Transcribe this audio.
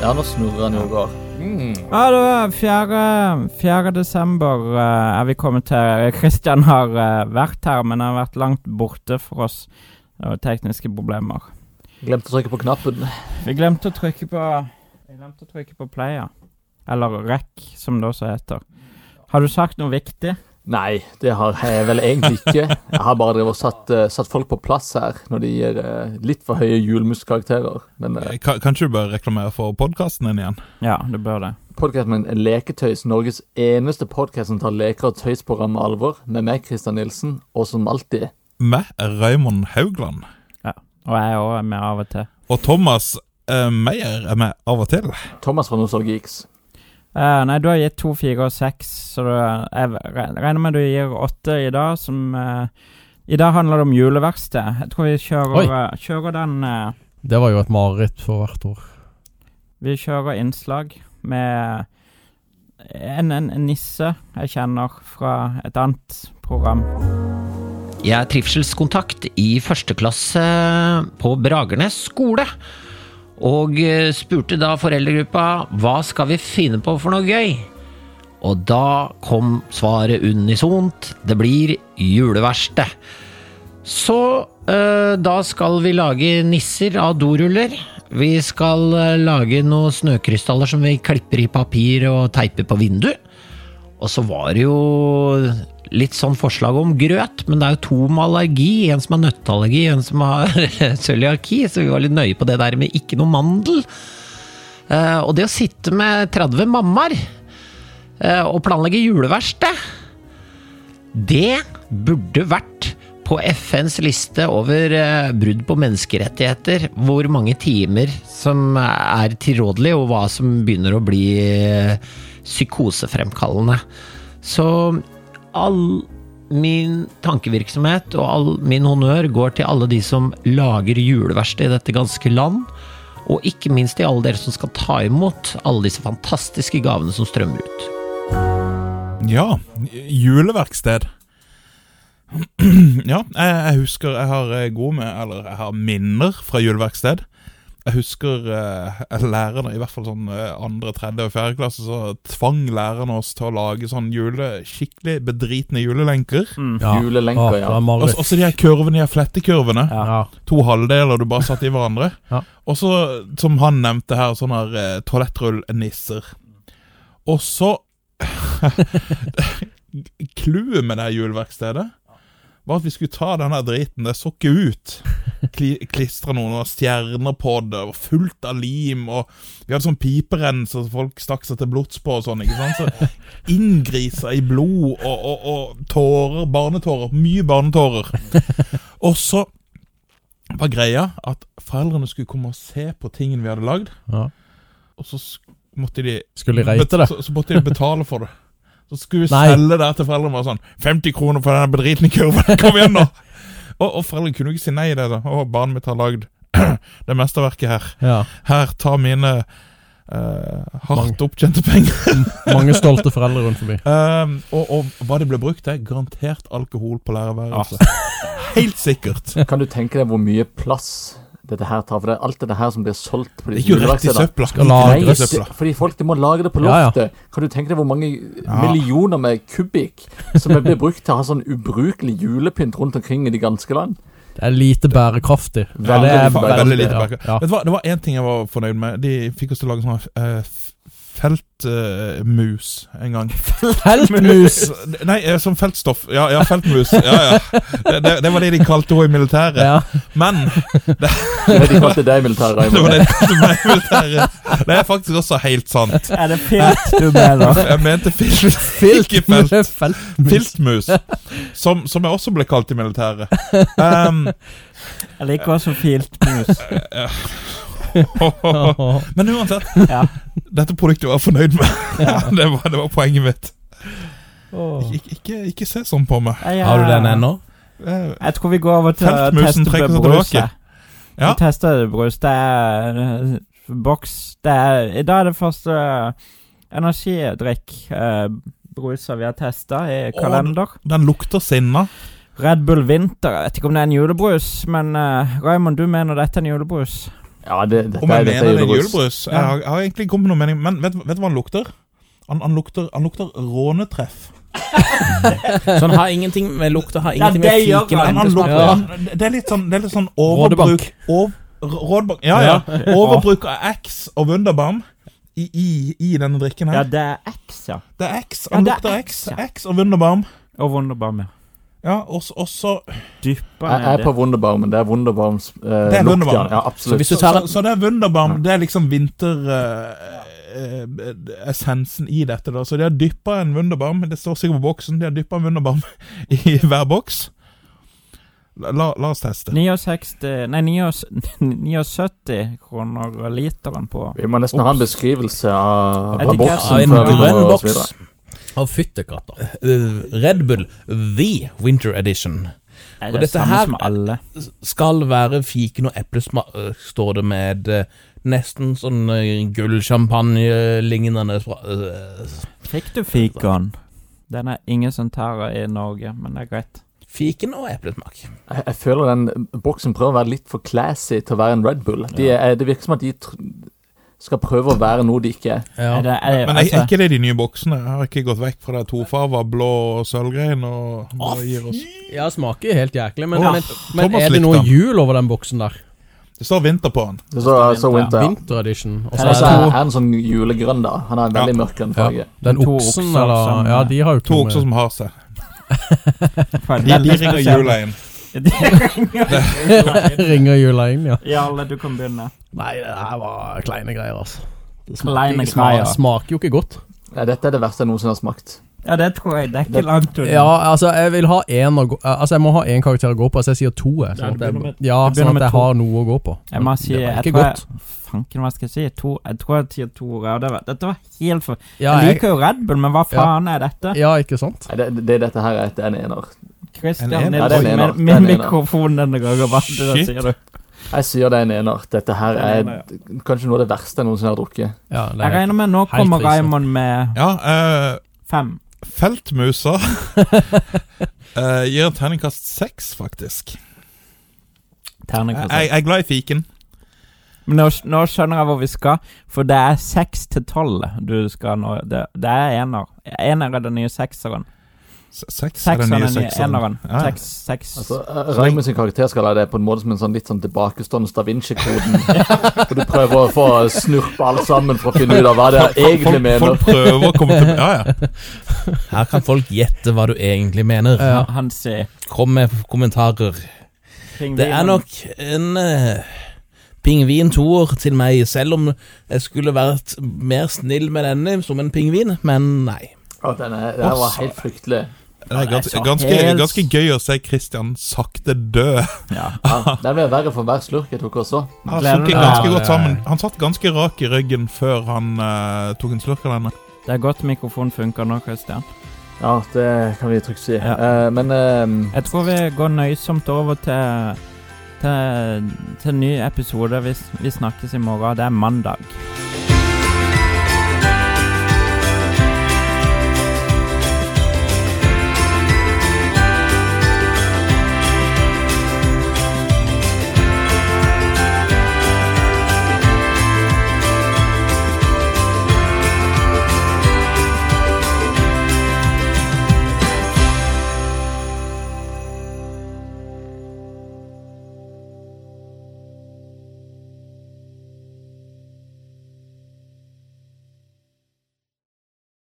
Ja, nå snurrer han jo og går. Mm. Ja, det var 4. 4. desember uh, er vi kommet til. Kristian har uh, vært her, men har vært langt borte for oss. Det var tekniske problemer. Glemte å trykke på knappen. Vi glemte å trykke på Vi glemte å trykke på player. Eller rec, som det også heter. Har du sagt noe viktig? Nei, det har jeg vel egentlig ikke. Jeg har bare satt, uh, satt folk på plass her når de gir uh, litt for høye julemuskarakterer. Men uh, Kan, kanskje du bør reklamere for podkasten din igjen? Ja, du bør det. podkasten min er Leketøys, Norges eneste podkast som tar leker og tøys på ramme alvor, med meg, Christian Nilsen, og som alltid Med Raymond Haugland. Ja, Og jeg òg er med av og til. Og Thomas eh, Meyer er med av og til. Thomas fra Nostalgiks. Eh, nei, du har gitt to, fire og seks, så du, jeg regner med du gir åtte i dag, som uh, I dag handler det om juleverksted. Jeg tror vi kjører, eh, kjører den Det var jo et mareritt for hvert år. Vi kjører innslag med en, en, en nisse jeg kjenner fra et annet program. Jeg er trivselskontakt i første klasse på Bragernes skole. Og eh, spurte da foreldregruppa hva skal vi finne på for noe gøy? Og da kom svaret unisont. Det blir juleverksted. Så eh, da skal vi lage nisser av doruller. Vi skal eh, lage noen snøkrystaller som vi klipper i papir og teiper på vinduet. Og så var det jo litt sånn forslag om grøt, men det er jo to med allergi. En som har nøtteallergi, en som har cøliaki, så vi var litt nøye på det der med ikke noe mandel. Eh, og det å sitte med 30 mammaer eh, og planlegge juleverksted, det burde vært på FNs liste over eh, brudd på menneskerettigheter, hvor mange timer som er tilrådelig, og hva som begynner å bli psykosefremkallende. Så all min tankevirksomhet og all min honnør går til alle de som lager juleverksted i dette ganske land. Og ikke minst til alle dere som skal ta imot alle disse fantastiske gavene som strømmer ut. Ja, juleverksted. ja, jeg, husker jeg har eh, gode med Eller jeg har minner fra juleverksted. Jeg husker eh, lærerne, i hvert fall sånn eh, andre, tredje og fjerde klasse, så tvang lærerne oss til å lage sånn jule, skikkelig bedritne julelenker. Ja. Julelenker, ja. Og så de her kurvene, de her flettekurvene. Ja. To halvdeler du bare satt i hverandre. Ja. Og så, som han nevnte her, sånne her eh, toalettrullnisser. Og så Clouet med det her juleverkstedet var at vi skulle ta denne driten. Det så ikke ut. Kli, Klistra noen stjerner på det, og fullt av lim. Og vi hadde sånn piperenn så folk stakk seg til blods på og sånn. ikke sant? Så Inngrisa i blod og, og, og tårer. Barnetårer. Mye barnetårer. Og så var greia at foreldrene skulle komme og se på tingene vi hadde lagd. Ja. Og så måtte de Skulle de reite det? Så, så måtte de betale for det. Så skulle vi Nei. selge det til foreldrene. våre sånn 50 kroner for denne bedritne kurven! Kom igjen, nå! Og, og foreldrene kunne jo ikke si nei i det. da Å, barnet mitt har lagd det mesterverket her. Ja. Her, ta mine uh, hardt opptjente penger. Mange stolte foreldre rundt forbi. Uh, og, og hva det ble brukt til? Garantert alkohol på lærerværelset. Helt sikkert. Kan du tenke deg hvor mye plass dette her tar? For det er alt det her som blir solgt på Det disse gikk jo rett i søpla. Skal lagre fordi folk de må lage det på Ja, ja. loftet. Kan du tenke deg hvor mange Ja. millioner med kubikk som blir brukt til å ha sånn ubrukelig julepynt rundt omkring i de ganske land? Det er lite bærekraftig. Ja, Veldig det er lite Veldig lite ja, bærekraftig. ja. Vet du hva, Det var én ting jeg var fornøyd med. De fikk oss til å lage sånn uh, feltmus en gang. Feltmus! Nei, eh, som feltstoff. Ja, ja feltmus. Ja, ja. Det, det, det var det de kalte henne i militæret. Ja. Men Det det de kalte deg i militæret. det var det de kalte meg i militæret. Det er faktisk også helt sant. Er det filt du mener? Jeg mente filt, ikke felt. Feltmus. Filtmus. Som, som jeg også ble kalt i militæret. Um, Jeg liker også filtmus. men uansett, Ja. dette produktet var jeg fornøyd med. Ja. det, var, det var poenget mitt. Åh. Ik ikke, ikke se sånn på meg. Ja, Har du den ennå? Eh, Jeg tror vi går over til å teste bruset. tilbake. Ja. Vi tester brus. Det er eh, boks det er, I dag er det første eh, energidrikk eh, bruser vi har testa i kalender. kalender. Den lukter sinna. Red Bull Vinter. Jeg vet ikke om det er en julebrus, men uh, Raymond, du mener dette er en julebrus? Ja, det, dette, Om jeg dette mener er det er julebrus. Ja. Jeg har, jeg har egentlig ikke kommet med noe mening, men vet, vet du hva han lukter? Han, han lukter, han lukter rånetreff. Så han har ingenting med lukt og har ingenting med fiken han. Han lukter, det er litt sånn, det er litt sånn overbruk Rådebank. Ov. Ja, ja. Overbruk av X og Wunderbaum i, i, i denne drikken her. Ja, det er X, ja. Det er X. Han er lukter X, X. ja. X og Wunderbaum. Og Wunderbaum, ja. Ja, også, også Dyppa så Jeg er på Wunderbaum, det er Wunderbaums eh, Det er lukt, Wunderbaum. ja. Så hvis du så, tar så, en så det er Wunderbaum. Det er liksom vinteressensen i dette. da Så de har dyppa en Wunderbaum. Det står sikkert på boksen. De har dyppa en Wunderbaum i hver boks. La, la, oss teste. 69 Nei, 79 kroner literen på Vi må nesten ha en beskrivelse av, av boksen. Ja, en grønn boks. Av fyttekatter. Red Bull The Winter Edition Og det dette samme her- skal være fiken og eplesmak, øh, står det med øh, nesten sånn øh, gullsjampanje-lignende Fikk du fikon? Den er ingen som tar i Norge, men det er greit. Fiken og eplesmak. Jeg, jeg føler den boksen prøver å være litt for classy til å være en Red Bull. De er, det virker som at de skal prøve å være noe de ikke er. Er det, er, Men er, altså, er ikke det de nye boksene? Jeg har ikke gått vekk fra det tofarva blå og sølvgrein. og gir oss Ja, smaker helt jæklig, men, oh, men, men er det noe hjul jul over den boksen der? Det står vinter på den. Det så, så Winter. ja. Winter edition. Og Ja, så Og så er er det han sånn julegrønn, da. Han har en veldig mørkgrønn ja, farge. den To oksen, eller som- Ja, de har jo To okser som har seg. De, de ringer jula inn. Ringer jula inn, ja. Jarle, du kan begynne. Nei, det her var kleine greier, altså. Det Kleine smaker, smaker, greier. smaker jo ikke godt. Ja, dette er det verste jeg noensinne har smakt. Ja, det tror jeg. Det er ikke langt unna. Ja, altså, jeg vil ha en å gå Altså, jeg må ha én karakter å gå på, så jeg sier to. Jeg, Ja, sånn at jeg, ja, du begynner sånn med at jeg to. har noe å gå på. Jeg må si det var jeg ikke tror godt. Jeg, fanken, hva skal jeg si? To, jeg tror jeg sier to. Ja, det var, dette var helt for Ja, Jeg jeg, liker jo Red Bull, men hva faen er dette? ja ikke sant? Nei, det, det dette her er et en ener. Christian? Ja, er Nilsen, med, er med mikrofon denne gangen. Hva er det sier du? Jeg sier det er en ener. Dette her er er ener, kanskje noe av det verste jeg noensinne har drukket. Ja, det Jeg er, regner med nå kommer. Raymond med Ja, uh, fem. Feltmusa uh, gir en terningkast seks, faktisk. Jeg, jeg er glad i fiken. Men nå, nå skjønner jeg hvor vi skal, for det er seks til tolv du skal nå. Det, det er ener. Ener er den nye sekseren. Seks er den nye er sekseren. eneren. Ja. Seks, seks. Altså, Raymond sin karakter skal ha det på en måte som en sånn litt sånn tilbakestående Da Vinci-koden. Hvor du prøver å få snurpe alt sammen for å finne ut av hva det er egentlig mener. folk prøver å komme til Ja, ja. Her kan folk gjette hva du egentlig mener. Ja. Han sier Kom med kommentarer. pingvinen. Det er nok en uh, pingvintoer til meg, selv om jeg skulle vært mer snill med denne som en pingvin, men nei. Å, den er, det her var helt fryktelig. Det er gans, ganske, ganske gøy å se Christian sakte dø. Ja. han, det ble verre for hver slurk jeg tok også. Han ganske. Han satt ganske rak i ryggen før han uh, tok en slurk av denne. Det er godt mikrofonen funker nå, Christian. Ja, det kan vi trygt si. Ja. Uh, men uh, Jeg tror vi går nøysomt over til til, til ny episode. Vi, vi snakkes i morgen. Det er mandag.